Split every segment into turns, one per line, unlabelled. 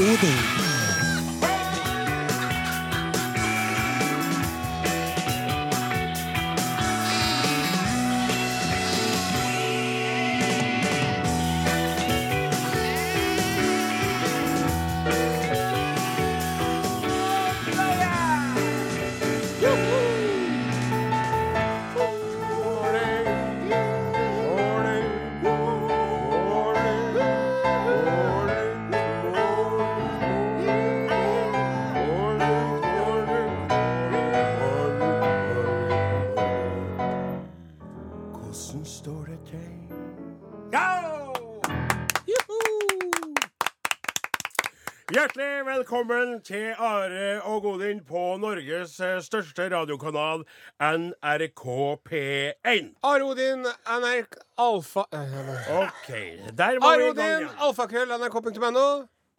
Odin.
Velkommen til Are og Godin på Norges eh, største radiokanal, NRK P1.
Are Odin, NRK Alfa eh,
OK, der var vi i gang igjen.
alfakrøll, nrk.no.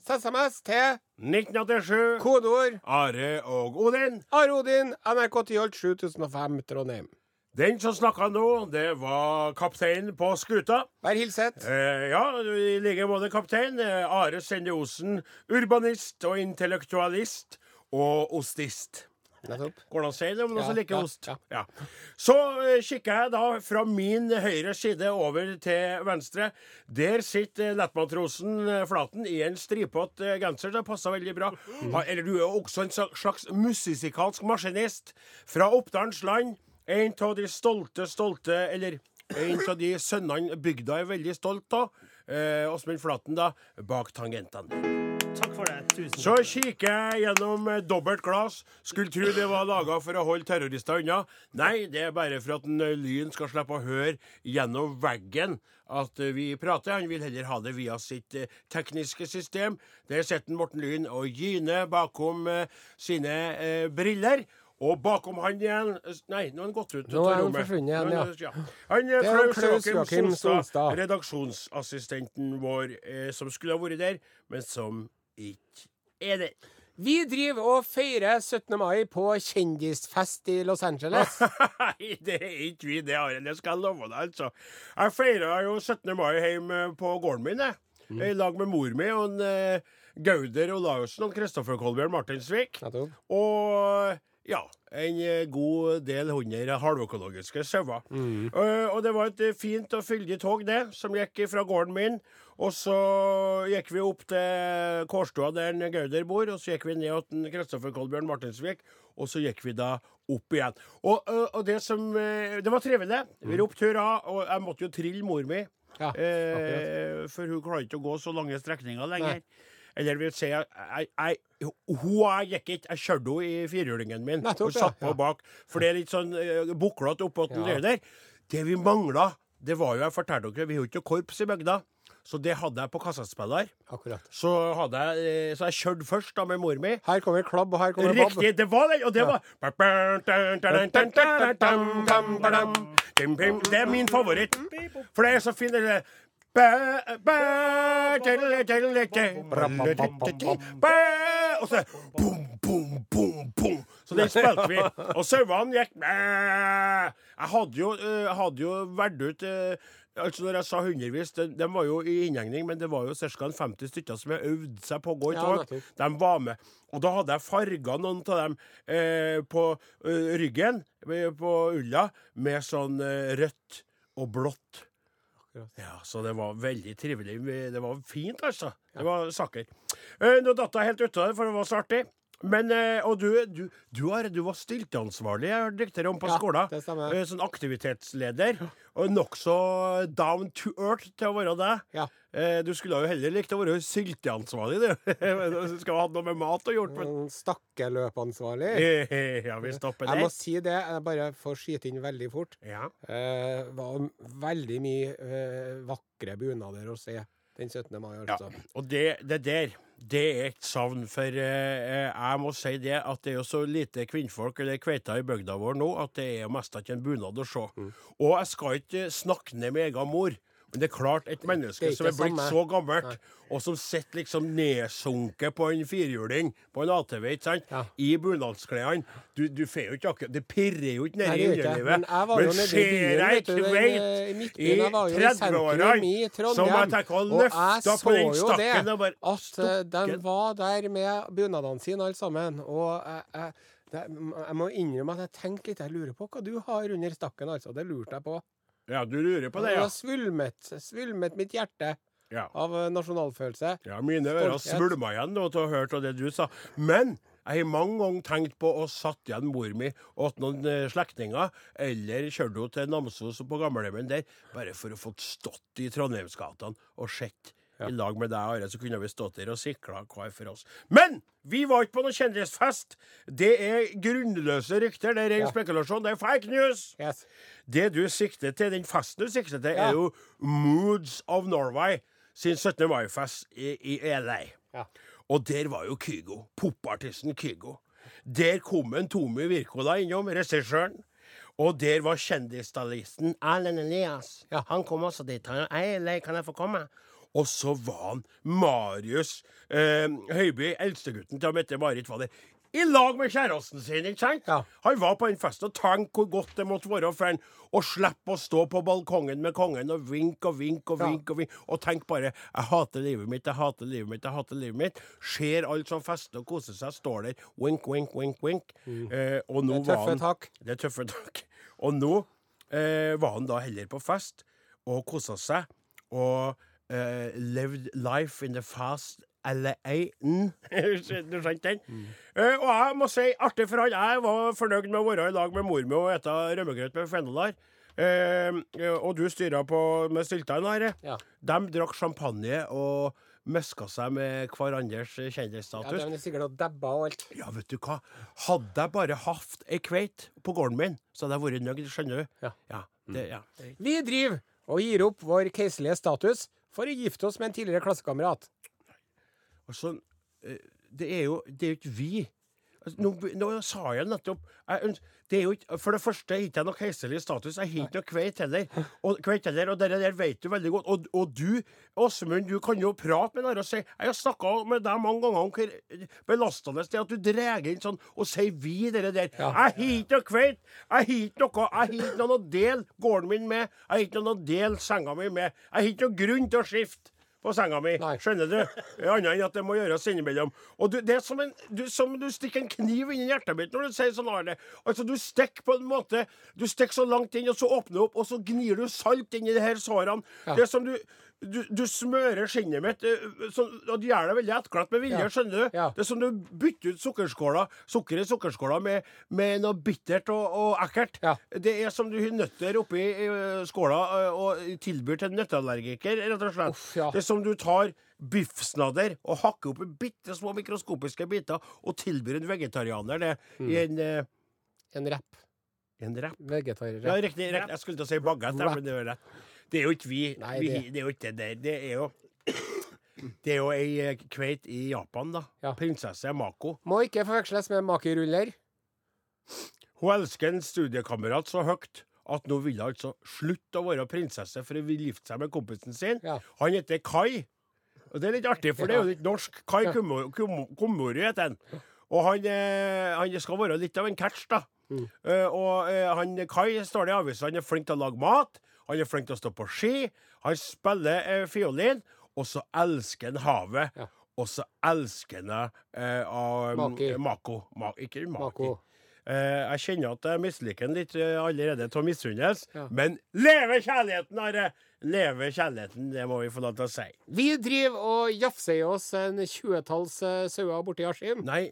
SMS til
1987.
kodeord
Are og Odin.
Are Odin, NRK Tyholt 7005, Trondheim.
Den som snakka nå, det var kapteinen på skuta.
Vær hilset.
Eh, ja, i like måte, kaptein. Eh, Are Sende Osen, urbanist og intellektualist og ostist.
Nettopp.
Går det an å si det om noen
Ja,
som liker
ja,
ost?
ja.
Ja. Så eh, kikker jeg da fra min høyre side over til venstre. Der sitter eh, lettmatrosen eh, Flaten i en stripete genser. Det passer veldig bra.
Mm.
Ha, eller du er også en slags musikalsk maskinist fra Oppdalens land. En av de stolte, stolte Eller en av de sønnene bygda er veldig stolt av. Eh, Åsmund Flaten, da, bak tangentene.
Takk for det. Tusen takk.
Så kikker jeg gjennom eh, dobbelt glass. Skulle tro det var laga for å holde terrorister unna. Nei, det er bare for at en, eh, Lyn skal slippe å høre gjennom veggen at vi prater. Han vil heller ha det via sitt tekniske system. Der sitter Morten Lyn og gyner bakom sine briller. Og bakom han igjen eh, Nei, nå har han gått ut
Nå er han forsvunnet igjen,
Nå er han- Han er Klaus Joakim Solstad, redaksjonsassistenten vår, eh, som skulle ha vært der, men som ikke er der.
Vi driver og feirer 17. mai på kjendisfest i Los Angeles.
Nei, det er ikke vi, det Arild. Det skal jeg love deg, altså. Jeg feira jo 17. mai hjemme på gården min, jeg.
Mm.
I lag med mor mi og en, uh, Gauder Olaussen og Kristoffer Kolbjørn Martinsvik.
Nettopp.
Og ja, en eh, god del hundre halvøkologiske sauer.
Mm.
Uh, og det var et eh, fint og fyldig tog, det, som gikk fra gården min. Og så gikk vi opp til kårstua der Gauder bor, og så gikk vi ned til Kristoffer Kolbjørn Martinsvik, og så gikk vi da opp igjen. Og, uh, og det som uh, Det var trivelig. Vi ropte hurra, og jeg måtte jo trille mor mi.
Ja,
Eh, for hun klarer ikke å gå så lange strekninger lenger. Eller vil si, jeg, jeg, jeg, hun og jeg gikk ikke. Jeg kjørte henne i firehjulingen min
Nettopp,
og satt på
ja.
bak. For det er litt sånn uh, buklete oppå den
Ja.
der. Det vi mangla, det var jo Jeg fortalte dere, vi har jo ikke korps i bygda. Så det hadde jeg på kassettspiller.
Akkurat.
Så, hadde jeg, eh, så jeg kjørte først da med mor mi.
Her kommer klabb, og her kommer babb.
Riktig, det var det! Og det var Det er min favoritt. For det er så fint. Det Og så bom, bom, bom, bom. Så den spilte vi. Og sauene gikk Jeg hadde jo, eh, hadde jo vært ut eh, Altså Når jeg sa hundrevis, de, de var jo i innhegning, men det var jo ca. 50 stykker som jeg øvde seg på å gå i tog. De var med. Og da hadde jeg farga noen av dem eh, på eh, ryggen, på ulla, med sånn eh, rødt og blått.
Akkurat.
Ja, Så det var veldig trivelig. Det var fint, altså. Det var saker. Eh, nå datt jeg helt ut av det, for det var så artig. Men, eh, Og du, du, du, har, du var stilteansvarlig, jeg hørte rykter om på
Ja,
skolen.
det stemmer.
Eh, Sånn aktivitetsleder. Og nokså down to earth til å være deg.
Ja.
Eh, Du skulle jo heller likt å være sylteansvarlig, du. Du skal ha noe med mat å gjøre. men-
En Stakkeløpansvarlig.
Ja, vi stopper
Jeg må si det, jeg bare får skyte inn veldig fort.
Ja.
Eh, var veldig mye eh, vakre bunader å se den 17. mai,
Ja,
altså.
og det, det der, det er et savn. For eh, jeg må si det at det er jo så lite kvinnfolk eller kveiter i bygda vår nå at det er jo mest ikke en bunad å se. Og jeg skal ikke snakke ned med egen mor. Men det er klart, et menneske
er
som er blitt så gammelt, og som sitter liksom nedsunket på en firhjuling på en ATV, ikke sant,
Ja.
i bunadsklærne Du, du får jo ikke akkurat Det pirrer jo ikke nedi
det ikke.
underlivet.
Men jeg var jo nede i
ser jeg
du,
kveit
eh, i Midtbyen.
i
Jeg var jo i sentrum
30-årene som jeg tenker å løfte på
så
den
jo
stakken
det,
og bare
at eh, de var der med bunadene sine alle sammen. Og jeg, jeg, det, jeg må innrømme at jeg tenkte litt Jeg lurer på hva du har under stakken, altså. Det lurte jeg på.
Ja, du lurer på det,
Det
ja.
har svulmet, svulmet mitt hjerte
ja.
av eh, nasjonalfølelse.
Ja, mine ører svulma igjen da til å ha hørt det du sa. Men jeg har mange ganger tenkt på å satt igjen mor mi og noen eh, slektninger, eller kjørt henne til Namsos på gamlehjemmet der, bare for å få stått i Trondheimsgatene og sett. I lag med deg, Are, så kunne vi stått der og sikla hver for oss. Men vi var ikke på noen kjendisfest! Det er grunnløse rykter, det er ren
Ja.
spekulasjon, det er fake news!
Yes.
Det du sikter til, den festen du sikter til,
Ja.
er jo Moods of Norway sin 17. mai-fest i, i LA.
Ja.
Og der var jo Kygo, popartisten Kygo. Der kom en Tommy Wirkola innom, regissøren. Og der var kjendisstylisten Erlend Elias.
Ja.
Han kom også dit. Han, Hei, kan jeg få komme? Og så var han Marius eh, Høiby, eldstegutten til Mette-Marit, var der. I lag med kjæresten sin, ikke sant?
Ja.
Han var på den festen og tenkte hvor godt det måtte være for han å slippe å stå på balkongen med kongen og vinke og vinke og vinke og vinke, og tenke bare 'Jeg hater livet mitt, jeg hater livet mitt, jeg hater livet mitt'. Ser alle som fester og koser seg, står der, wink, wink, wink, wink. Eh, og nå
Mm. Det er
var
tøffe
han
tak.
Det er tøffe tak. Og nå eh, var han da heller på fest og kosa seg og eh, lived life in the fast LA-en. du skjønte den? Eh, og jeg må si, artig for han, jeg var fornøyd med å være i lag med mor mi og ete rømmegrøt med fennolar. Uh, og du styra på med Syltein, her.
Ja.
De drakk champagne og møska seg med hverandres
Ja,
kjendisstatus.
de er sikkert og dabba og alt.
Ja, vet du hva? Hadde jeg bare hatt ei kveit på gården min, så hadde jeg vært nøyd, skjønner du.
Ja.
Ja, det, ja. det-
Vi driver og gir opp vår keiserlige status for å gifte oss med en tidligere klassekamerat.
Altså, eh, det er jo det er ikke vi. Altså, Nå, nå sa jeg nettopp jeg, det er jo ikke, For det første har ikke jeg noe keiserlig status. Jeg har ikke noe kveit heller. Og kveit heller, og det der vet du veldig godt. Og, og du, Åsmund, du kan jo prate med den og si Jeg har snakka med deg mange ganger om hvor belastende det er at du drar inn sånn og sier 'vi', dere der.
Ja.
Jeg har ikke noe kveit. Jeg har ikke noe Jeg har ikke noe å dele gården min med. Jeg har ikke noe å dele senga mi med. Jeg har ikke noe grunn til å skifte på senga mi.
Nei.
Skjønner du? Annet enn at det må gjøres innimellom. Og du, det er som, en, du, som du stikker en kniv inn i hjertet mitt når du sier sånn, Arne. Altså, du stikker på en måte Du stikker så langt inn, og så åpner du opp, og så gnir du salt inn i de her sårene.
Ja.
Det er som du du, du smører skinnet mitt, eh, så, og du gjør det veldig etterklatt med vilje.
Ja.
skjønner du?
Ja.
Det er som du bytter ut sukkerskåla, sukker i sukkerskåla med, med noe bittert og, og ekkelt.
Ja.
Det er som du har nøtter oppi i skåla eh, og tilbyr til nøtteallergiker, rett og slett.
Uff.
Det er som du tar biffsnadder og hakker opp i bitte små mikroskopiske biter og tilbyr en vegetarianer det
Mm.
i en, uh,
En rapp.
en wrap.
Vegetarrapp.
Ja, riktig, riktig. Jeg skulle til å si bagett, men det er rett. Det er jo ikke vi.
Nei,
vi
det-
det er jo ikke det der. Det er jo Det er jo ei kveite kveit i Japan, da.
Ja.
Prinsesse Mako.
Må ikke forveksles med makeruller.
Hun elsker en studiekamerat så høyt at nå vil hun altså slutte å være prinsesse for å vil gifte seg med kompisen sin.
Ja.
Han heter Kai. Og det er litt artig, for det er jo litt norsk. Kai Komori heter han. Og han, eh, han skal være litt av en catch, da.
Mm.
Uh, og uh, han, Kai står det i avisa, han er flink til å lage mat. Han er flink til å stå på ski. Han spiller eh, fiolin. Og så elsker han havet.
Ja.
Og så elsker han eh, av,
Maki.
Mako. Ma, ikke Maki.
Mako.
Eh, jeg kjenner at jeg misliker den litt eh, allerede av misunnelse.
Ja.
Men leve kjærligheten, Are! Leve kjærligheten, det må vi få lov til å si.
Vi driver og jafser i oss en tjuetalls eh, sauer borti Askim.
Nei,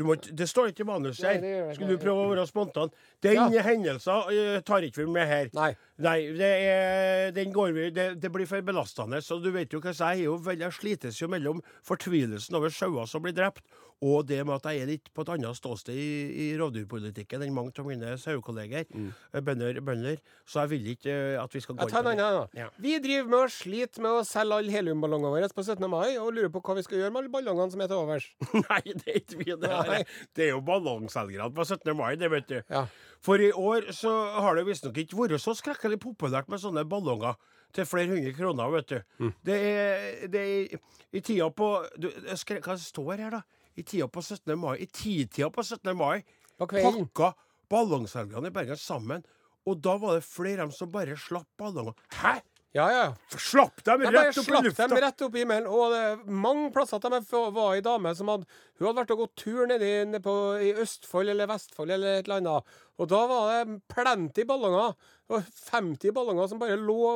må, det står ikke i manuset her. Skulle du prøve å være spontan? Den
Ja.
hendelsen eh, tar ikke vi med her.
Nei.
Nei, det, er, den går vi, det, det blir for belastende. Så du vet jo hva jeg er jo veldig, slites jo mellom fortvilelsen over sauer som blir drept, og det med at jeg er litt på et annet ståsted i, i rovdyrpolitikken enn mange av mine sauekolleger. mm. Bønder, bønder. Så jeg vil ikke eh, at vi skal gå inn på det.
Vi driver med å slite med å selge alle heliumballongene våre på 17. mai, og lurer på hva vi skal gjøre med alle ballongene som er til overs.
Nei, det er ikke vi. Det,
her.
er, det er jo ballongselgerne på 17. mai, det vet du.
Ja.
For i år så har det visstnok ikke vært så skrekkelig veldig populært med sånne ballonger til flere hundre kroner, vet du. Det er, det er i tida på du, skre, Hva står her, da? I tida på 17. mai. I titida på 17. mai pakka ballongselgerne i Bergen sammen. Og da var det flere av dem som bare slapp ballonger. Hæ?
Ja, ja.
Slapp dem rett opp i
slapp dem rett opp i himmelen. Og det mange plasser at de var ei dame som hadde Hun hadde vært og gått tur nede på, i Østfold eller Vestfold eller et eller annet. Og da var det plenty ballonger. Og 50 ballonger som bare lå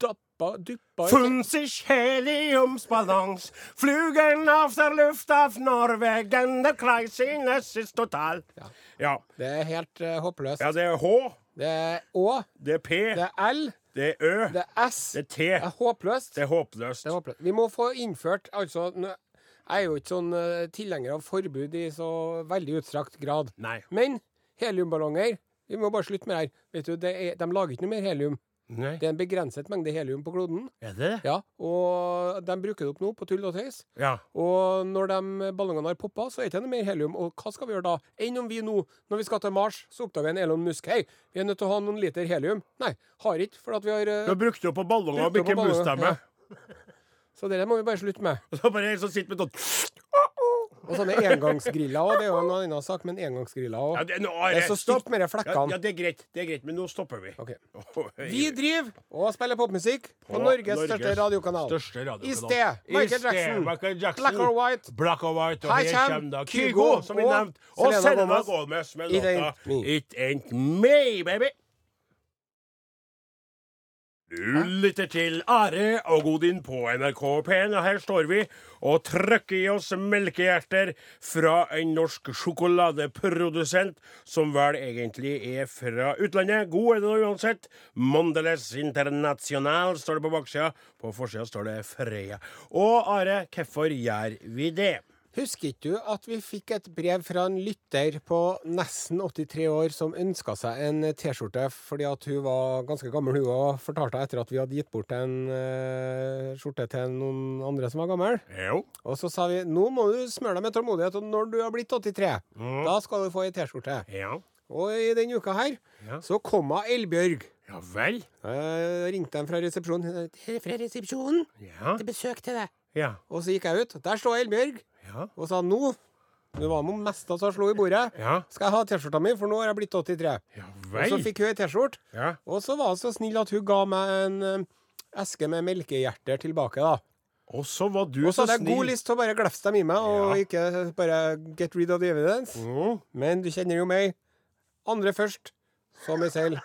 dappa, duppa i-
50 heliumsballons, flugen av der Luft av Norwegen, der Kreisiness ist total.
Ja.
Ja.
Det er helt uh, håpløst.
ja, det er H,
Det er Å,
det er P,
det er L,
det er Ø,
det er S.
det er T.
Det er håpløst.
Det er håpløst.
Det er håpløst. Vi må få innført altså Jeg er jo ikke sånn eh, tilhenger av forbud i så veldig utstrakt grad.
Nei.
Men heliumballonger Vi må bare slutte med det her. Vet du, det er, De lager ikke noe mer helium.
Nei.
Det er en begrenset mengde helium på kloden.
Er det?
Ja, Og de bruker det opp nå på tull og tøys.
Ja.
Og når de ballongene har poppa, så er det ikke noe mer helium. Og hva skal vi gjøre da? Enn om vi nå, når vi skal til Mars, så oppdager en Elon Musk Hei, vi er nødt til å ha noen liter helium. Nei, har ikke, for at vi har eh,
Du har brukt det opp på
opp
ikke
på
Ja.
Så det må vi bare slutte med.
Og så bare en som sitter med sånn
Og sånne engangsgriller òg. Det er jo en annen sak, men engangsgriller òg.
ja, det, nå,
Det så
stopp.
med de
Ja,
flekkene.
ja, det er greit, det er greit, men nå stopper vi. Okay.
Vi driver og spiller popmusikk på,
På
Norges,
Norges
største radiokanal.
Største radiokanal.
I sted Michael Jackson.
Michael Jackson.
Black or White.
Black or White, og
Her kommer
da
Kygo
som vi nevnte. Og
Selena Gomez.
Med låta. It Ain't Me, baby. Du lytter til Are og Godin på NRK P1, og her står vi og trykker i oss melkehjerter fra en norsk sjokoladeprodusent som vel egentlig er fra utlandet. God er det nå uansett. Mondeles International står det på baksida. På forsida står det Freia. Og Are, hvorfor gjør vi det?
Husker ikke du at vi fikk et brev fra en lytter på nesten 83 år som ønska seg en T-skjorte fordi at hun var ganske gammel, hun òg, fortalte etter at vi hadde gitt bort en uh, skjorte til noen andre som var gammel.
Jo.
Og så sa vi nå må du smøre deg med tålmodighet, og når du har blitt 83,
Mm.
da skal du få ei T-skjorte.
Ja.
Og i denne uka her
Ja.
så kom hun Elbjørg.
Ja vel.
Uh, ringte dem fra resepsjonen. Fra resepsjonen?
Ja.
Til besøk til deg.
Ja.
Og så gikk jeg ut. Der står Elbjørg
Ja.
og sa nå det var hun mester som slo slå i bordet.
Ja.
Skal jeg ha T-skjorta mi, for nå har jeg blitt 83.
Ja
Og så fikk hun ei T-skjorte.
Ja.
Og så var hun så snill at hun ga meg en eh, eske med melkehjerter tilbake, da.
Og så var du
Og så
så
hadde jeg god lyst til å bare glefse dem i meg, og ikke bare get rid of the evidence.
Mm.
Men du kjenner jo meg. Andre først, så meg selv.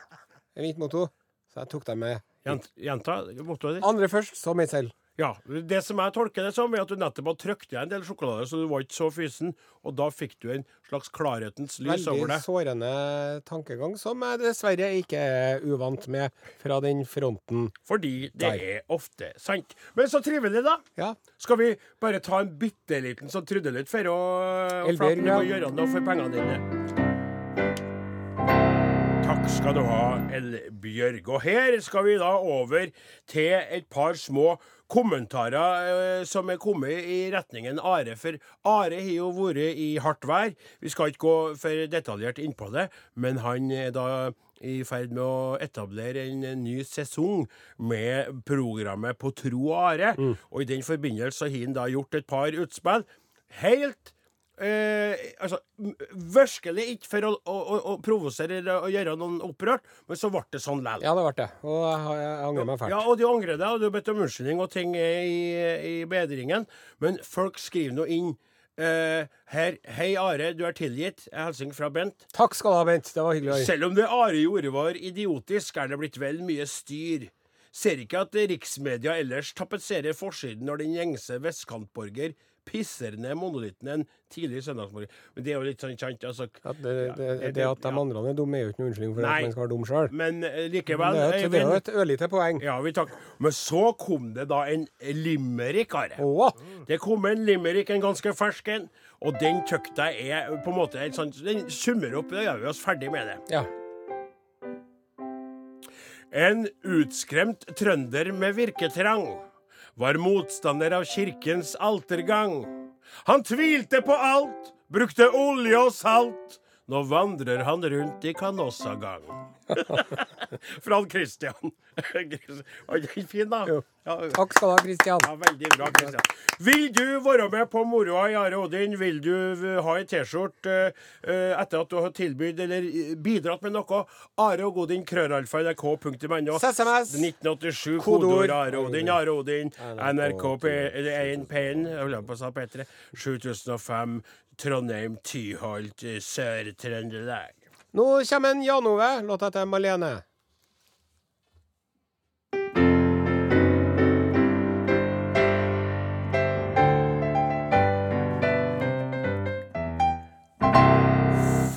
Er mitt motto. Så jeg tok dem med.
Jent, jenta, mottoet ditt?
Andre først, så meg selv.
Ja. Det som jeg tolker det som, er at du nettopp har trykt deg en del sjokolade, så du var ikke så fysen, og da fikk du en slags klarhetens lys over
det.
Veldig
sårende tankegang, som jeg dessverre ikke er uvant med fra den fronten.
Fordi det
Der.
er ofte sant. Men så trivelig, da.
Ja.
Skal vi bare ta en bitte liten sånn trudelutt for å må
ja.
gjøre noe for pengene dine? Takk skal du ha, Elbjørg. Og her skal vi da over til et par små kommentarer eh, som er kommet i retningen Are. For Are har jo vært i hardt vær. Vi skal ikke gå for detaljert inn på det, men han er da i ferd med å etablere en ny sesong med programmet På tro og are. Og i den forbindelse har han da gjort et par utspill. Helt eh, altså, Virkelig ikke for å, å, å, provosere eller gjøre noen opprørt, men så ble det sånn likevel.
Ja, det ble det. Og jeg, jeg angrer meg fælt.
Ja, og du angrer deg, og du har bedt om unnskyldning, og ting er i, i bedringen. Men folk skriver nå inn eh, her Hei, Are, du er tilgitt. Jeg hilser fra Bent.
Takk skal du ha, Bent. Det var hyggelig.
Selv om det Are gjorde var idiotisk, er det blitt vel mye styr. Ser ikke at riksmedia ellers tapetserer forsiden når den gjengse vestkantborger pisser ned monolitten en tidlig søndagsmorgen. Men det er jo litt sånn kjent, altså.
At det, det,
Ja,
det at de andre er dumme, er jo ikke noen unnskyldning for
Nei.
at man skal være dum sjøl.
Men eh, likevel
men det er jo et ørlite poeng.
Ja, vi takk. Men så kom det da en limerick, Are. Det kom en limerick, en ganske fersk en, og den tykte jeg er på en måte sånn Den summer opp, da gjør vi oss ferdig med det.
ja.
En utskremt trønder med virketrang var motstander av kirkens altergang. Han tvilte på alt, brukte olje og salt. Nå vandrer han rundt i kanossagang. Frank Christian. Var den fin, da?
Jo.
Ja,
Takk skal du ha, Kristian.
ja, veldig bra, Kristian. Vil du være med på moroa i Are Odin? Vil du eh, ha ei T-skjorte eh, etter at du har tilbudt eller eh, bidratt med noe? Are og Godin, krøralfa, nrk.no.
SMS.
1987,
Kodeord.
Are Odin, Are Odin, NRK P1 P1, jeg på å si P3, 7005, Trondheim, Tyholt, eh, Sør-Trøndelag.
Nå kommer en Jan Ove, låta til Malene.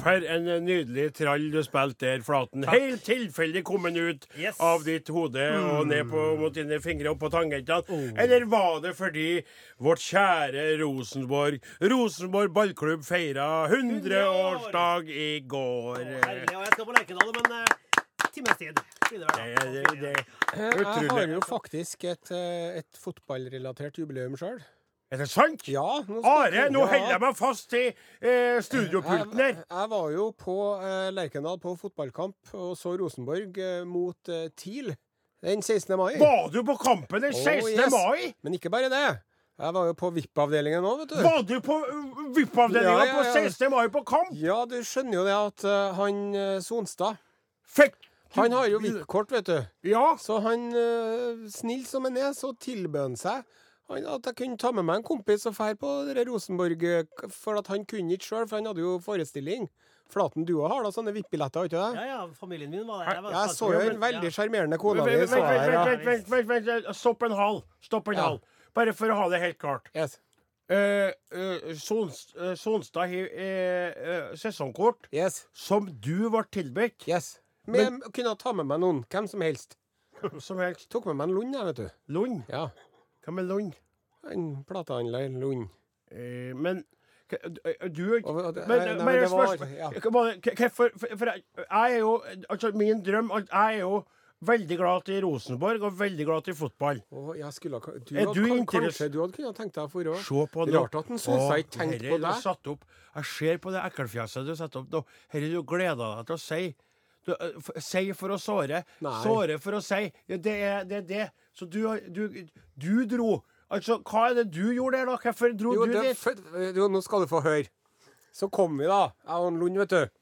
For en nydelig trall du spilte der, Flaten. Helt tilfeldig kommet ut
Yes.
av ditt hode og ned på, mot dine fingre opp på tangentene. Eller var det fordi vårt kjære Rosenborg Rosenborg ballklubb feira 100-årsdag i går?
Herlig. Og jeg skal på Lerkendal om en times tid. det.
Det, det, det.
Eh, Jeg har jo faktisk et, eh, et fotballrelatert jubileum sjøl.
Er det sant?
Ja, nå
Are, nå holder jeg meg fast i eh, studiopulten her.
Jeg, jeg var jo på eh, Lerkendal på fotballkamp og så Rosenborg eh, mot eh, TIL den 16. mai.
Var du på kampen den
Oh,
16.
yes.
mai?
Men ikke bare det. Jeg var jo på VIP-avdelingen òg, vet du.
Var du på uh, VIP-avdelinga
Ja, ja, ja.
på 16. mai på kamp?
Ja, du skjønner jo det at uh, han eh, Sonstad
Fikk
Han har jo VIP-kort, vet du.
Ja.
Så han, eh, snill som han er, så tilbød han seg at jeg kunne ta med meg en kompis og dra på det Rosenborg For at han kunne ikke sjøl, for han hadde jo forestilling. Flaten, du òg har da sånne VIP-billetter, har ikke det?
Ja, ja, familien min var der. Jeg, var
Jeg så jo en veldig sjarmerende kone di.
vent,
så
vent, vent, vent, vent. Stopp en hal. Stopp en
Ja.
hal. Bare for å ha det helt klart.
Yes.
Eh, eh, eh, Sonstad har eh, eh, sesongkort
Yes.
som du ble tilbudt.
yes. Men jeg kunne ta med meg noen. Hvem som helst.
Som helst.
Tok med meg en Lund, jeg, vet du.
Lund.
Ja.
Hvem er Lund?
En platehandler Lund.
Eh, men eh, du er
det-
Men,
nei,
men
men
jeg
det var-
spørs-
ja.
Hvorfor for, jeg er jo Altså, min drøm Jeg er jo veldig glad til Rosenborg og veldig glad til fotball.
Oh, skulle Du,
Er du
kan, kanskje du hadde kunnet tenkt deg for å
Se på det.
Rart at han syns
jeg
ikke tenkte på
det
deg.
Jeg ser på det ekkelfjeset du setter opp nå. Herre, du gleder deg til å si. Eh, si for å såre.
Nei.
Såre for å si. Det er det. Er det. Så du, du, du dro. Altså, hva er det du gjorde der, da? Hvorfor dro
Jo,
du
det,
dit?
for, jo, nå skal du få høre. Så kom vi, da, jeg og Lund, vet du.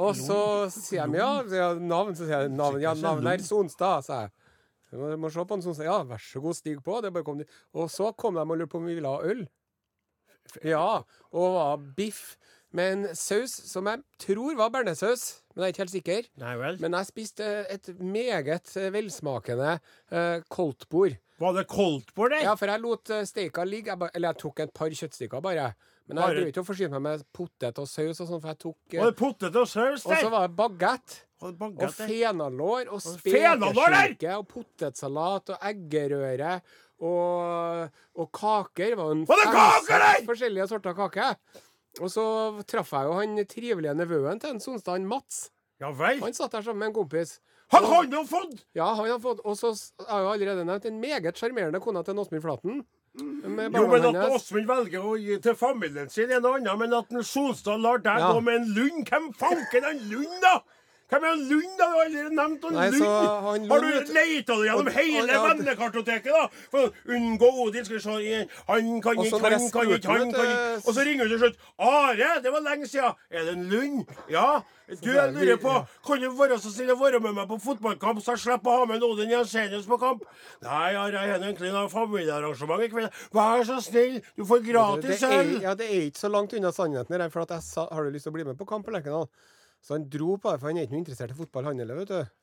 Og så sier de ja, navn, så sier jeg navn. Ja, navnet er Sonstad, sa. Jeg må, må se på en Sonstad. Ja, vær så god, stig på. Det bare kom dit. Og så kom de og lurte på om vi ville ha øl. Ja, og var biff med en saus som jeg tror var bearnéssaus, men jeg er ikke helt sikker.
Nei vel.
Men jeg spiste et meget eh, velsmakende uh, koldtbord.
Var det koldtbord der?
Ja, for jeg lot eh, steika ligge. Jeg ba, eller jeg tok et par kjøttstykker bare. Men jeg drev ikke og forsyne meg med potet og saus og sånn, for jeg tok
det potet og saus
Og så var det bagett. Og fenalår og spekeskinke og potetsalat og eggerøre og, og kaker. Var,
Var det kaker der?
Forskjellige sorter kake. Og så traff jeg jo han trivelige nevøen til en Sonstad, han Mats.
Ja vel.
Han satt der sammen med en kompis.
Han har jo fått
Ja, han har fått Og så har jeg jo allerede nevnt en meget sjarmerende kone til Åsmund Flaten.
Jo, men at. Åsmund velger å gi til familien sin, er noe annet. Men at en Solstad lar deg
Ja.
gå med en Lund Hvem fanken er en Lund, da? Hvem er Lund, da? Du har aldri nevnt
Nei,
Lund.
så han
har du leita deg gjennom hele vennekartoteket, da? For å unngå Odin. Skal vi se Han kan ikke, han kan ikke, han kan ikke. Og så ringer du til slutt. Are, det var lenge siden. Er det en Lund? Ja. Du, jeg
er
lurer på. Kan du være så snill å være med meg på fotballkamp, så jeg slipper å ha med Odin Jensenius på kamp? Nei, Are, jeg har egentlig noe familiearrangement i kveld. Vær så snill, du får gratis øl.
ja, det er ikke så langt unna sannheten. Der, for at jeg sa, har du lyst til å bli med på kamp på Lerkendal? Så han dro på det, for han er ikke noe interessert i fotball, han heller, vet du.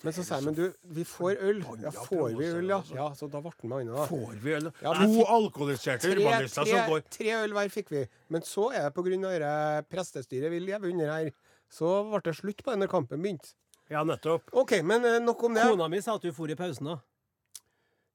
Men så sa jeg men du, vi får øl. Ja, får vi øl, ja? Ja, Så da ble han med han da.
Får vi øl?
Ja,
to alkoholiserte urbanister som går
tre øl hver fikk vi. Men så er det på grunn av det prestestyret vi lever under her, så ble det slutt på denne når kampen begynte.
Ja, nettopp.
OK, men eh, nok om det.
Kona mi sa at du for i pausen òg.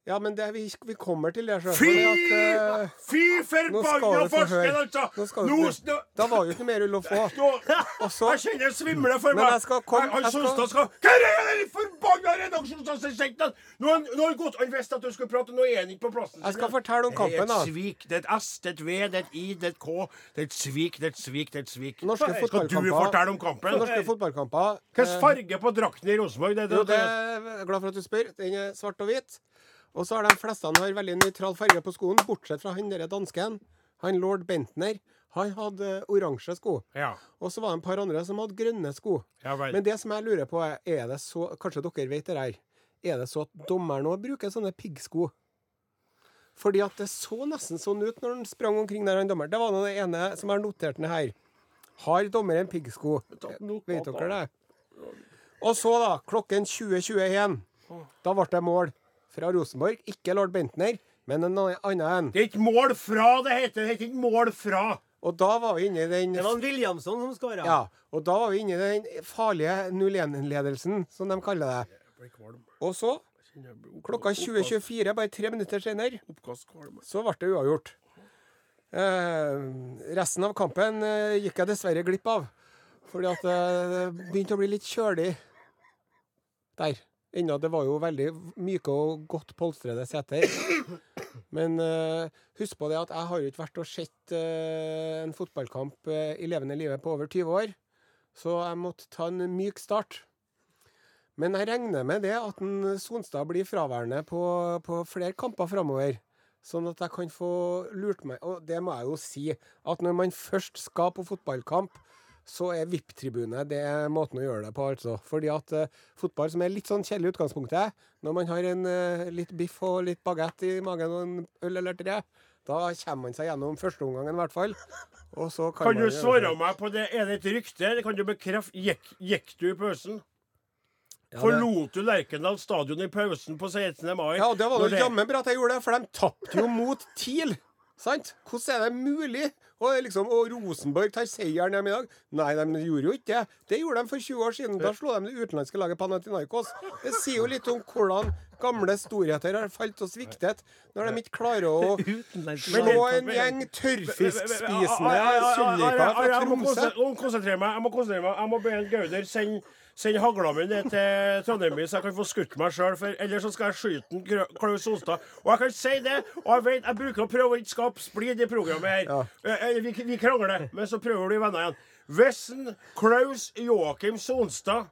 Ja, men det, vi, vi kommer til det, sjøl.
Fy!
eh,
Fy forbanna
høre.
altså!
Nå skal du
Nå,
Da var jo ikke mer ull å få.
Jeg kjenner det svimler for meg.
jeg skal komme- jeg skal-
skal Hva er det forbanna redaksjonsassistenten? Nå har han- nå har gått Han visste at du skulle prate, nå er han ikke på plassen.
Jeg skal fortelle om kampen, da.
Det er et svik. Det er et S, det er et V, det er et I, det er et K. Det er et svik, det er et svik, det er et svik.
Norske
Skal du fortelle om kampen?
Norske fotballkamper
Hvilken
eh,
farge på drakten i Rosenborg? Det,
Jo,
det,
det
det,
er glad for at du spør. Den er svart og hvit. Og så har de fleste han har veldig nøytral farge på skoen, bortsett fra han derre dansken. Han lord Bentner. Han hadde oransje sko.
ja.
Og så var det et par andre som hadde grønne sko.
ja vel.
Men det som jeg lurer på, er er det så Kanskje dere vet det her. Er det så at dommeren òg bruker sånne piggsko? Fordi at det så nesten sånn ut når han sprang omkring der, han dommeren. Det var nå det ene som jeg har notert ned her. Har dommeren piggsko? Vet dere det? Og så, da, klokken 20.21, da ble det mål fra Rosenborg. Ikke lord Bentner, men en annen en.
Det er ikke mål fra det heter. Det heter ikke mål fra.
Og da var vi inne i den
Det var en Williamson som skåra.
Ja, og da var vi inne i den farlige 0-1-ledelsen, som de kaller det. Og så, klokka 20.24, bare tre minutter senere, så ble det uavgjort. Eh, resten av kampen eh, gikk jeg dessverre glipp av. Fordi at eh, det begynte å bli litt kjølig der. Ennå det var jo veldig myke og godt polstrede seter. Men uh, husk på det at jeg har jo ikke vært og sett uh, en fotballkamp uh, i levende livet på over 20 år. Så jeg måtte ta en myk start. Men jeg regner med det at en Sonstad blir fraværende på, på flere kamper framover. Sånn at jeg kan få lurt meg Og det må jeg jo si, at når man først skal på fotballkamp, så er VIP-tribune det er måten å gjøre det på, altså. Fordi at uh, fotball som er litt sånn kjedelig i utgangspunktet, når man har en uh, litt biff og litt bagett i magen og en øl eller tre, da kommer man seg gjennom førsteomgangen i hvert fall. Og så kan,
Kan du svare
det.
meg på det? Er det et rykte? Det kan du bekrefte? Gikk, gikk du i pausen?
Ja,
Forlot du Lerkendal stadion i pausen på 16. mai?
Ja, og det var jo jammen bra at jeg gjorde det, for de tapte jo mot TIL. Sant? Hvordan er det mulig? Og, liksom, og Rosenborg tar seieren hjemme i dag? Nei, de gjorde jo ikke det. Det gjorde de for 20 år siden. Da slo de det utenlandske laget Panathinaikos. Det sier jo litt om hvordan gamle storheter har falt og sviktet, når de ikke klarer å slå en gjeng tørrfiskspisende sulliker fra Tromsø.
jeg må konsentrere meg. Jeg må konsentrere meg. Jeg må be Gauder sende Send hagla mi ned til Trondheim, så jeg kan få skutt meg sjøl. Ellers så skal jeg skyte en Klaus Solstad. Og jeg kan si det, og jeg vet, jeg bruker å prøve å ikke skape splid i programmet her.
Ja.
Eh, eh, Vi, vi krangler, men så prøver du venner igjen. Hvis Klaus Joakim Sonstad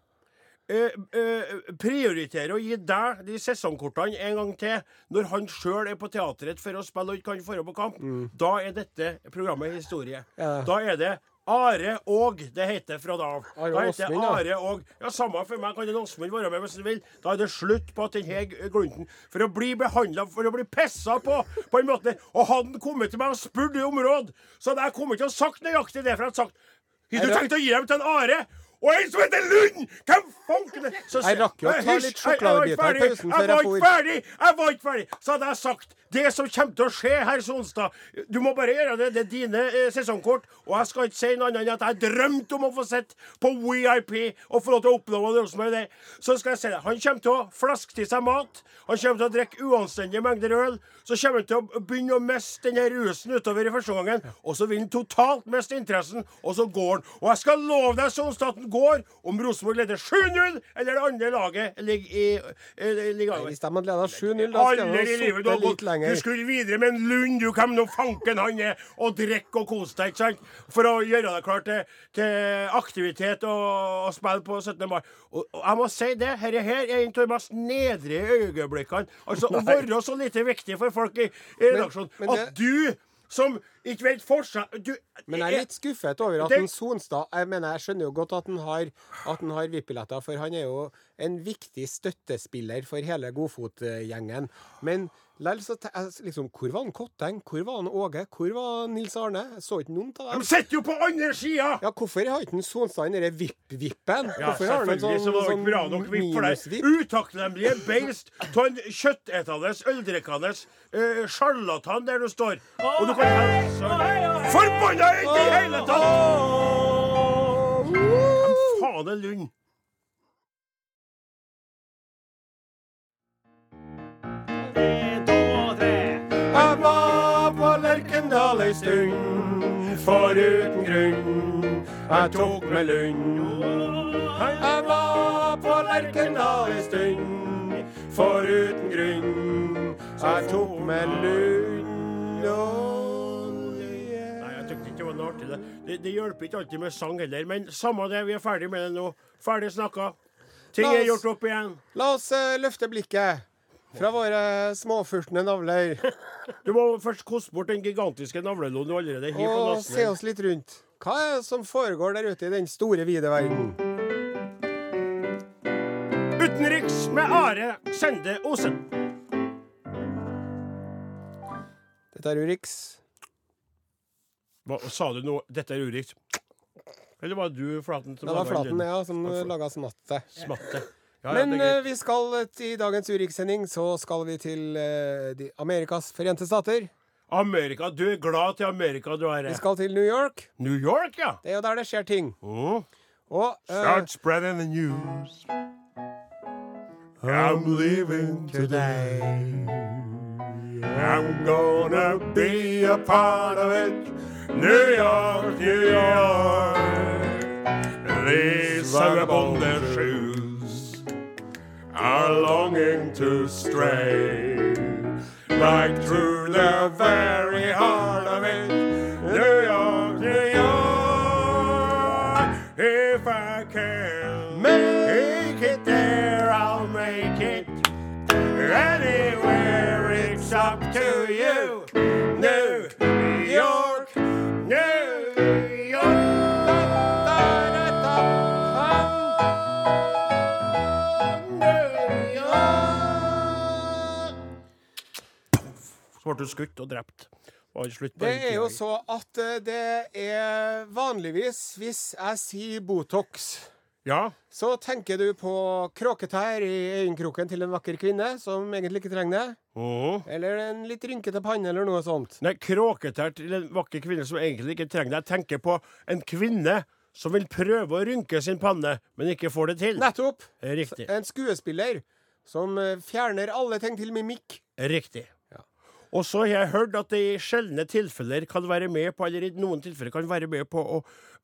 eh, eh, prioriterer å gi deg de sesongkortene en gang til når han sjøl er på teatret for å spille og ikke kan dra på kamp, da er dette programmet historie.
Mm. Ja.
Da er det Are og det heter fra da av. Da heter
Åsmund, ja.
Are og Ja, Samme for meg, kan en Åsmund være med hvis han vil. Da er det slutt på at denne glunten For å bli behandla, for å bli pissa på, på en måte Og hadde han kommet til meg og spurt om råd, så hadde jeg kommet til å sagt nøyaktig det. For jeg hadde sagt Har du
Jeg-
tenkt å gi dem til en Are? Og en som heter Lund! Hvem fanken Så
Jeg rakk jo å ta litt
jeg- jeg
sjokoladebiter i pausen før
Jeg
før
var ikke ferdig! Jeg var ikke ferdig! Så hadde jeg sagt det som kommer til å skje, herr Sonstad Du må bare gjøre det. Det er dine eh, sesongkort. Og jeg skal ikke si noe annet enn at jeg drømte om å få sitte på VIP og få lov til å oppnå er det. Så skal jeg si det. Han kommer til å flaske til seg mat. Han kommer til å drikke uanstendige mengder øl. Så kommer han til å begynne å miste denne rusen utover i første gangen. Og så vil han totalt miste interessen, og så går han. Og jeg skal love deg, Sonstad, at han går om Rosenborg leder 7-0, eller det andre laget ligger i i, i, i over.
Hvis de hadde leda 7-0, da skal de sittet litt
gått, du skulle videre med en Lund, du hvem nå fanken han er, og drikke og kose deg, ikke sant? For å gjøre deg klar til, til aktivitet og, og spille på 17. mai. Og, og jeg må si det, dette her er en av de mest nedrige øyeblikkene. Altså, å være så lite viktig for folk i, i redaksjonen.
men det-
At du, som ikke vet forskjell du,
Men jeg er litt skuffet over at
Det-
en Sonstad Jeg mener, jeg skjønner jo godt at han har, at han har VIP-billetter, for han er jo en viktig støttespiller for hele Godfot-gjengen. Men lell så jeg- liksom, Hvor var han Kotteng? Hvor var han Åge? Hvor var Nils Arne? Jeg så ikke noen av dem.
De sitter jo på andre sida!
Ja, hvorfor har ikke Sonstad den derre VIP-vippen?
Ja,
Hvorfor har han en
selvfølgelig så var det ikke bra nok vipp for deg. Utakknemlige beist av en kjøttetende, øldrikkende uh, sjarlatan der du står. Og du kan helse Forbanna i hele tatt! Faen er Lund?
Ei stund, foruten grunn. Jeg tok med Lund. Jeg var på Lerkendal ei stund, foruten grunn. Jeg tok med Lund. og-
Nei, jeg tykte ikke det var noe artig. Det, det, det hjelper ikke alltid med sang heller. Men samme det, vi er ferdig med det nå. Ferdig snakka. Ting
La
er
oss-
gjort opp igjen.
La oss uh, løfte blikket fra våre småfurtne navler
Du må først koste bort den gigantiske navleloen du allerede har på
og se oss litt rundt. Hva er det som foregår der ute i den store, vide verden?
Utenriks med Are Sende Osen.
Dette er Urix.
Hva, sa du nå 'dette er Urix'? Eller var det du, Flaten, som
Det var Flaten, ja, som laga smattet.
Smatte. Ja, ja,
Men eh, vi skal i dagens Urix-sending, så skal vi til eh, de Amerikas forente stater.
Amerika. Du er glad til Amerika, du er.
Vi skal til New York.
New York, ja.
Det er jo der det skjer ting.
Mm.
Og eh,
Start spreading the news. I'm leaving today. I'm gonna be a part of it. New York, New York. These vagabond shoes are longing to stray right through the very heart of it. New York, New York. If I can make it there, I'll make it. Anywhere it's up to you. Ble du skutt og drept.
Det er jo så at eh, det er vanligvis, hvis jeg sier Botox
Ja.
Så tenker du på kråketær i øyekroken til en vakker kvinne som egentlig ikke trenger det.
Oh.
Eller en litt rynkete panne, eller noe sånt.
Nei, kråketær til en vakker kvinne som egentlig ikke trenger det. Jeg tenker på en kvinne som vil prøve å rynke sin panne, men ikke får det til.
Nettopp!
Riktig.
En skuespiller som fjerner alle ting til mimikk.
Riktig. Og så har jeg hørt at det i sjeldne tilfeller kan være med på, eller i noen tilfeller kan være med på å,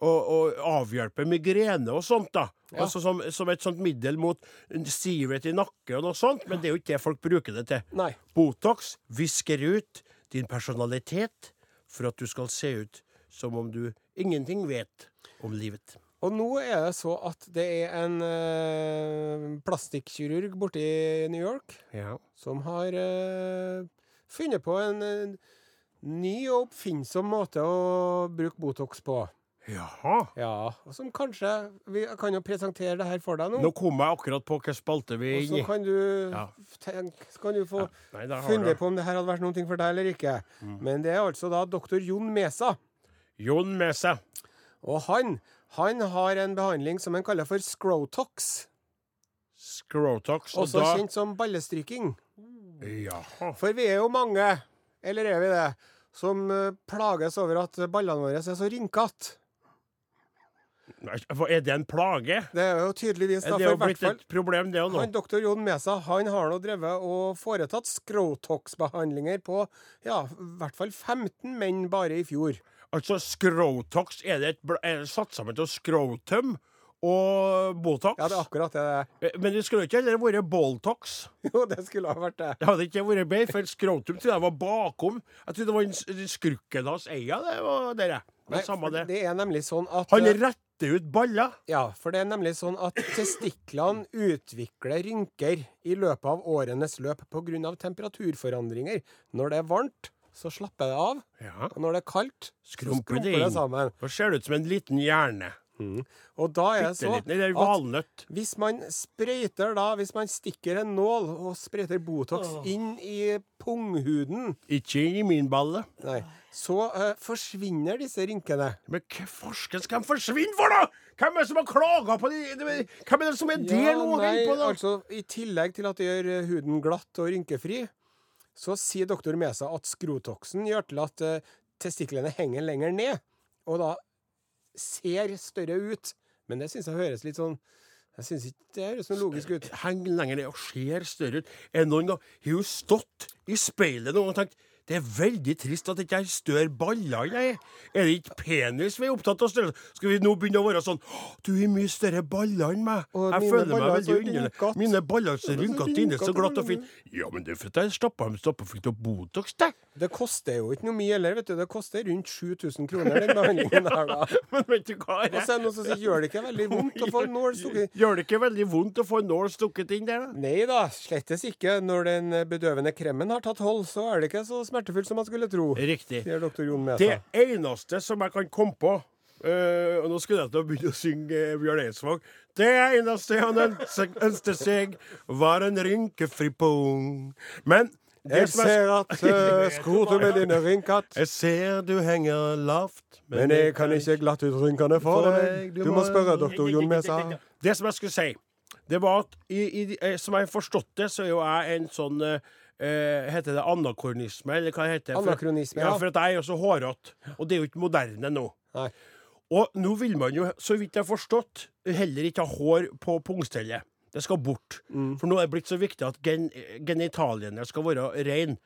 å, å avhjelpe migrene og sånt, da.
Ja.
Altså som, som et sånt middel mot stivhet i nakke og noe sånt, men det er jo ikke det folk bruker det til.
Nei.
Botox visker ut din personalitet for at du skal se ut som om du ingenting vet om livet.
Og nå er det så at det er en ø, plastikkirurg borte i New York
Ja.
som har eh, funnet på en en ny og oppfinnsom måte å bruke Botox på.
Jaha.
Ja, og som kanskje Vi kan jo presentere det her for deg nå.
Nå kom jeg akkurat på hvilken spalte vi
Og så kan du,
Ja.
tenk, så kan du få
Nei, der
funne på om det her hadde vært noe for deg eller ikke.
Mm.
Men det er altså da doktor Jon Mesa.
Jon Mesa.
Og han, han har en behandling som han kaller for scrotox.
Scrotox. Og
Også
da
kjent som ballestryking.
Jaha.
For vi er jo mange, eller er vi det, som eh, plages over at ballene våre er så rynkete.
Er det en plage?
Det er jo tydeligvis da,
Er det jo blitt et problem, det òg nå?
Han doktor Jon Mesa han har nå drevet og foretatt skrotox-behandlinger på ja, i hvert fall 15 menn bare i fjor.
Altså, skrotox, er det et er det satt sammen til scrotum og Botox?
Ja, det er akkurat det.
Eh, Men det skulle ikke heller vært Boltox.
Jo, det skulle ha vært det.
Det hadde ikke vært bedre, for skrotum trodde jeg var bakom. Jeg trodde det var en skrukken hans eia, det var dere.
Nei,
samme det.
det er nemlig sånn at
Han
eh,
retter ut baller.
Ja, for det er nemlig sånn at testiklene utvikler rynker i løpet av årenes løp pga. temperaturforandringer. Når det er varmt, så slapper det av.
Ja.
Og når det er kaldt,
Skrumper det
skrumper det
inn.
sammen.
Da ser det ut som en liten hjerne.
Og da er det så at hvis man sprøyter da, hvis man stikker en nål og sprøyter Botox inn i punghuden,
Ikke inn i min balle.
nei, så uh, forsvinner disse rynkene.
Men hva forsker skal de forsvinne for, da?! Hvem er det som har klaga på de, de Hvem er det som er der nå?
nei,
på, da?
altså I tillegg til at det gjør eh, huden glatt og rynkefri, så sier doktor Mesa at skrotoxen gjør til at uh, testiklene henger lenger ned, og da ser større ut. Men det syns jeg høres litt sånn Jeg syns ikke det høres noe logisk ut.
Heng lenger ned og ser større ut. Er noen gang Har hun stått i speilet noen gang og tenkt Det er veldig trist at det ikke er større baller. jeg. Er det ikke penis vi er opptatt av? størrelse? Skal vi nå begynne å være sånn Du har mye større baller enn meg.
Og
Jeg føler meg
er
veldig underlig. Mine baller er så rynkete inne, så glatt og fint. Ja, men det er fordi jeg stappa dem stappefulle av Botox, det.
Det koster jo ikke noe mye heller, vet du. Det koster rundt 7000 kroner, den behandlingen her, da.
Men vet du hva?
Og så er det noen som sier gjør det ikke veldig vondt å få nål stukket
Gjør det ikke veldig vondt å få nål stukket inn der, da?
Nei da, slettes ikke. Når den bedøvende kremen har tatt hold, så er det ikke så smertefullt som man skulle tro.
Riktig.
Jon
Det eneste som jeg kan komme på Uh, Og nå skulle jeg til å begynne å synge uh, Bjørn Eidsvåg. Det eneste han ønske- ønsket seg, var en rynkefri pung. Men det
Jeg
er-
ser at uh, med dine er rynket,
Jeg ser du henger lavt,
men jeg kan ikke glatte ut rynkene for deg. Du må spørre doktor Jon Mesa.
Det som jeg skulle si, det var at i, i, eh, som jeg har forstått det, så er jo jeg en sånn eh, eh, Heter det anakronisme, eller hva heter? det?
Anakronisme,
ja.
ja.
For at jeg er jo så hårete. Og det er jo ikke moderne nå.
Nei.
Og nå vil man jo, så vidt jeg har forstått, heller ikke ha hår på pungstellet. Det skal bort.
Mm.
For nå er det blitt så viktig at gen genitaliene skal være reine.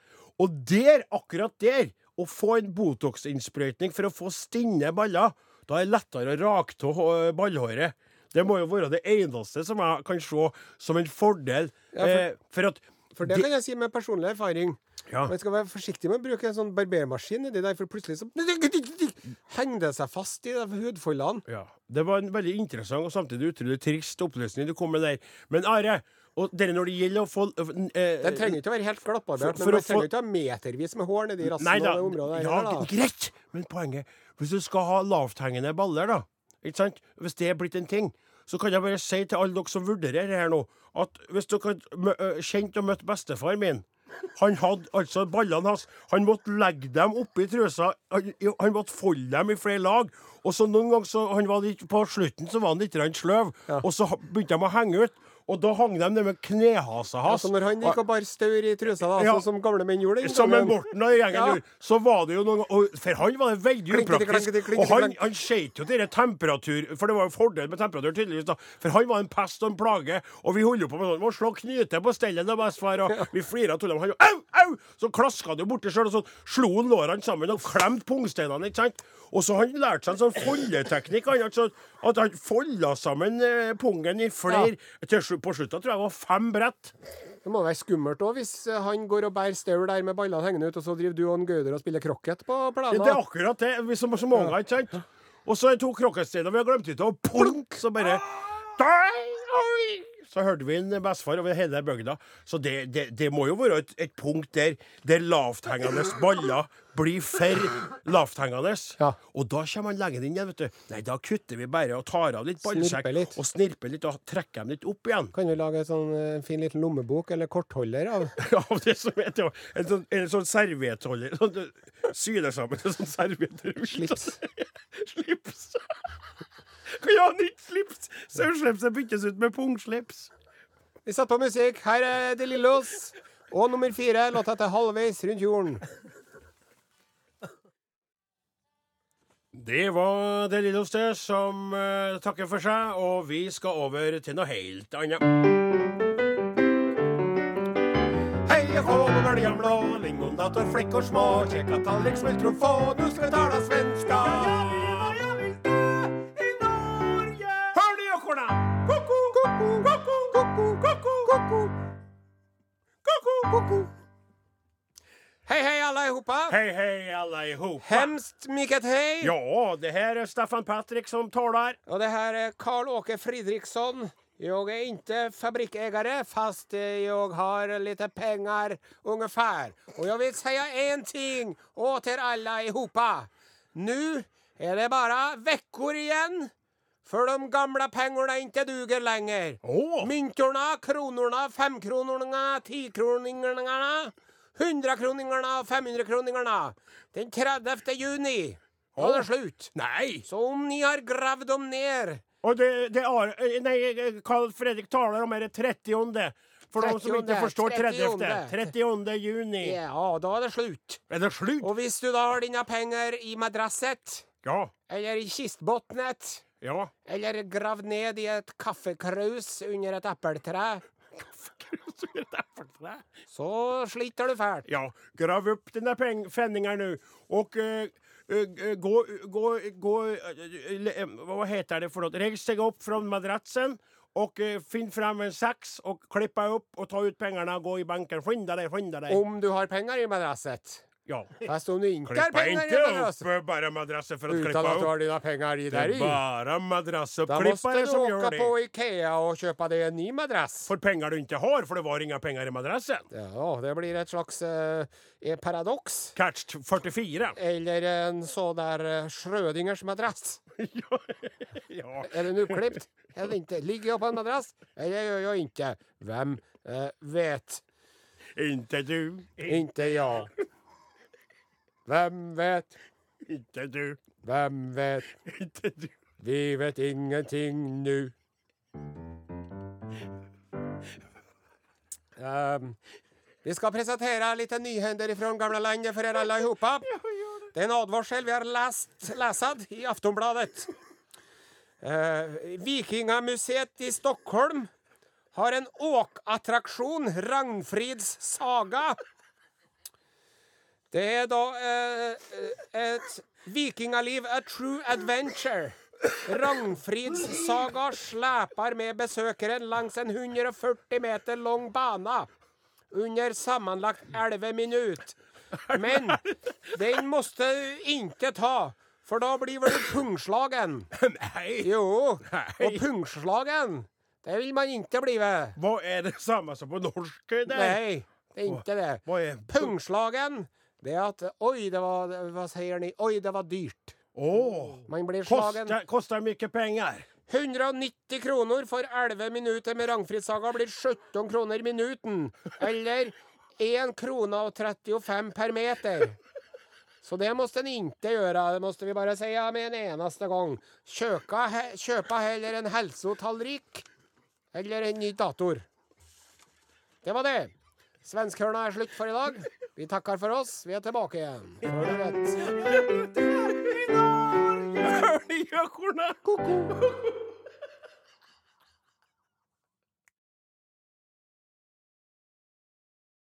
Og der, akkurat der, å få en Botox-innsprøytning for å få stinne baller, da er det lettere å rake av ballhåret. Det må jo være det eneste som jeg kan se som en fordel.
Ja, for-
eh, for at
For det kan jeg si med personlig erfaring.
Ja.
Man skal være forsiktig med å bruke en sånn barbermaskin nedi der, for plutselig så henger det seg fast i de hudfoldene.
Ja. Det var en veldig interessant og samtidig utrolig trist opplysning du kom med der. Men Are, og dere når det gjelder å få eh,
Den trenger ikke å være helt glattbarbert, men man trenger ikke å ha metervis med hår nedi rassen
Nei
og det området.
Ja,
heller, da.
greit. Men poenget Hvis du skal ha lavthengende baller, da, ikke sant? hvis det er blitt en ting, så kan jeg bare si til alle dere som vurderer her nå, at hvis dere hadde kjent og møtt bestefar min han hadde altså ballene hans Han måtte legge dem oppi trusa. Han, han måtte folde dem i flere lag. Og så noen ganger så han var litt, På slutten så var han litt sløv, sløv, og så begynte de å henge ut. Og da hang de ned med knehasa hans.
Altså når han gikk og bar staur i trusa, da,
Ja.
sånn som gamle menn gjorde den
Som en. Morten og gjengen
Ja.
gjorde, så var det jo noen og For han var det veldig
Klinkete,
upraktisk.
klinkete, klinkete,
Og han, han skjøt jo denne temperatur For det var jo fordel med temperatur, tydeligvis. da For han var en pest og en plage. Og vi holdt jo på med sånn Må slå knyte på stellet og bestefar. Og vi flira tulla. Han jo Au! Au! Så klaska han jo borti sjøl, og så slo han lårene sammen og klemte pungsteinene. ikke sant? Og så han lærte seg en sånn foldeteknikk. Han, altså, at han folda sammen eh, pungen i flere til, slu- På slutta tror jeg det var fem brett.
Det må være skummelt òg, hvis eh, han går og bærer staur der med ballene hengende ut, og så driver du og en Gauder og spiller krokket på plenen.
Det er akkurat det. Vi som så mange, ikke sant? Og så er det to krokketsteiner vi har glemt ut, og plunk, så bare Oi! Så hørte vi en bestefar over hele bygda. Så det, det, det må jo være et, et punkt der der lavthengende baller blir for lavthengende.
Ja.
Og da kommer han lenger inn igjen, vet du. Nei, da kutter vi bare og tar av litt ballsekk
Snirper
og snirper litt og trekker dem litt opp igjen.
Kan vi lage en sånn eh, fin liten lommebok eller kortholder av?
Av det som heter en sånn, en sånn serviettholder. Sånn, sy det sammen en sånn serviett
Slips.
slips. Kan jeg ha nytt slips? Sauslipset byttes ut med pungslips.
Vi setter på musikk. Her er De Lillos. Og nummer fire, låta heter 'Halvveis rundt jorden'.
Det var det lille hos det som uh, takker for seg, og vi skal over til noe helt annet. Hei og hå med bøljan blå, lingondator, flickor små, kjeka tallrik, smultron få, nu skal vi tala svenska. Koko, koko, koko. Koko, koko.
Hei, hei, allihopa.
Hei, hei, alla ihop.
Hemskt mycket hej.
Ja, det här är Staffan Patrik som talar.
Och det här är Karl-Åke Fridriksson. Jag är inte fabriksägare fast jeg jag har lite pengar ungefär. Och jag vill säga en ting åt er alla ihopa. Nu är det bara veckor igen. För de gamle pengene inte duger lenger.
Åh.
Myntorna, kronorna, femkronorna, tikroningene, hundrekroningene og femhundrekroningene. Den 30 juni. var oh. det slut.
Nei.
Så om ni har gravd dem ned
Og det, det er, Nei, Carl Fredrik taler om dette det 30 For de som
ikke
forstår 30
30.
30 juni.
Ja, da er det slutt.
Er det slut?
Og hvis du da har dine penger i madrasset,
Ja.
eller i kistbotnet,
Ja.
eller gravd ned i et kaffekrus under et epletre, så sliter du fælt.
Ja, grav opp denne fenninga nå, og nu och eh, eh, gå, gå, gå, uh, eh, heter det for noe? Reis deg opp fra madrassen och eh, finn fram en saks og klippa opp og ta ut pengene og gå i banken. Skynda deg, skynda deg.
Om du har penger i madrasset.
Ja.
Fast om du inte har
Klippa
pengar i
inte
madrasset.
upp bara madrassen för att
Utan
klippa
att du
upp.
har dina pengar i
Det
där
är
i.
bara
Da
madrassuppklippare
du
som
åka
gör det.
på Ikea och köpa dig en ny madrass.
För pengar du inte har, för det var inga pengar i madrassen.
Ja, det blir ett slags eh, en paradox.
Catch 44.
Eller en sån där eh, Schrödingers madrass.
Ja. ja.
Är den uppklippt? Eller inte? Ligger jag på en madrass? Eller gör jag inte. Vem eh, vet?
Inte du,
Inte jag. Vem vet?
Ikke du,
Hvem vet?
Ikke du.
Vi vet ingenting nu. Um, vi skal presentere litt nyhender fra gamle landet dere alle allihopa. Det er en advarsel vi har lest, läsad i Aftonbladet. Uh, Vikingamuseet i Stockholm har en åkattraksjon, Ragnfrids saga. Det er da eh, et vikingaliv, a true adventure. Ragnfrids saga sleper med besøkeren langs en 140 meter lang bane under sammanlagt 11 minut. Men den måtte du ikke ta, for da blir du pungslagen.
Nei.
Jo,
og
och pungslagen, det vil man ikke bli.
Hva er det samme som på norsk? där?
Nei, det er ikke det.
Vad är
Pungslagen, det er at Oi, det var, Hva sier ni, Oi, det var dyrt.
Åh!
Man blir slagen.
Koster, kostar mycket pengar.
190 kroner for 11 minutter med Ragnfridssaga blir 17 kroner minuten. Eller 1 krona og 35 per meter. Så det måste en inte gjøre, det måste vi bara säga med en eneste gang. Kjøka, he, kjøpa heller en hälsotallrik eller en ny dator. Det var det. Svenskhörna slutt for i idag. Vi takker for oss. Vi er tilbake igjen. För du vet.
Hör ni gökorna?
Koko.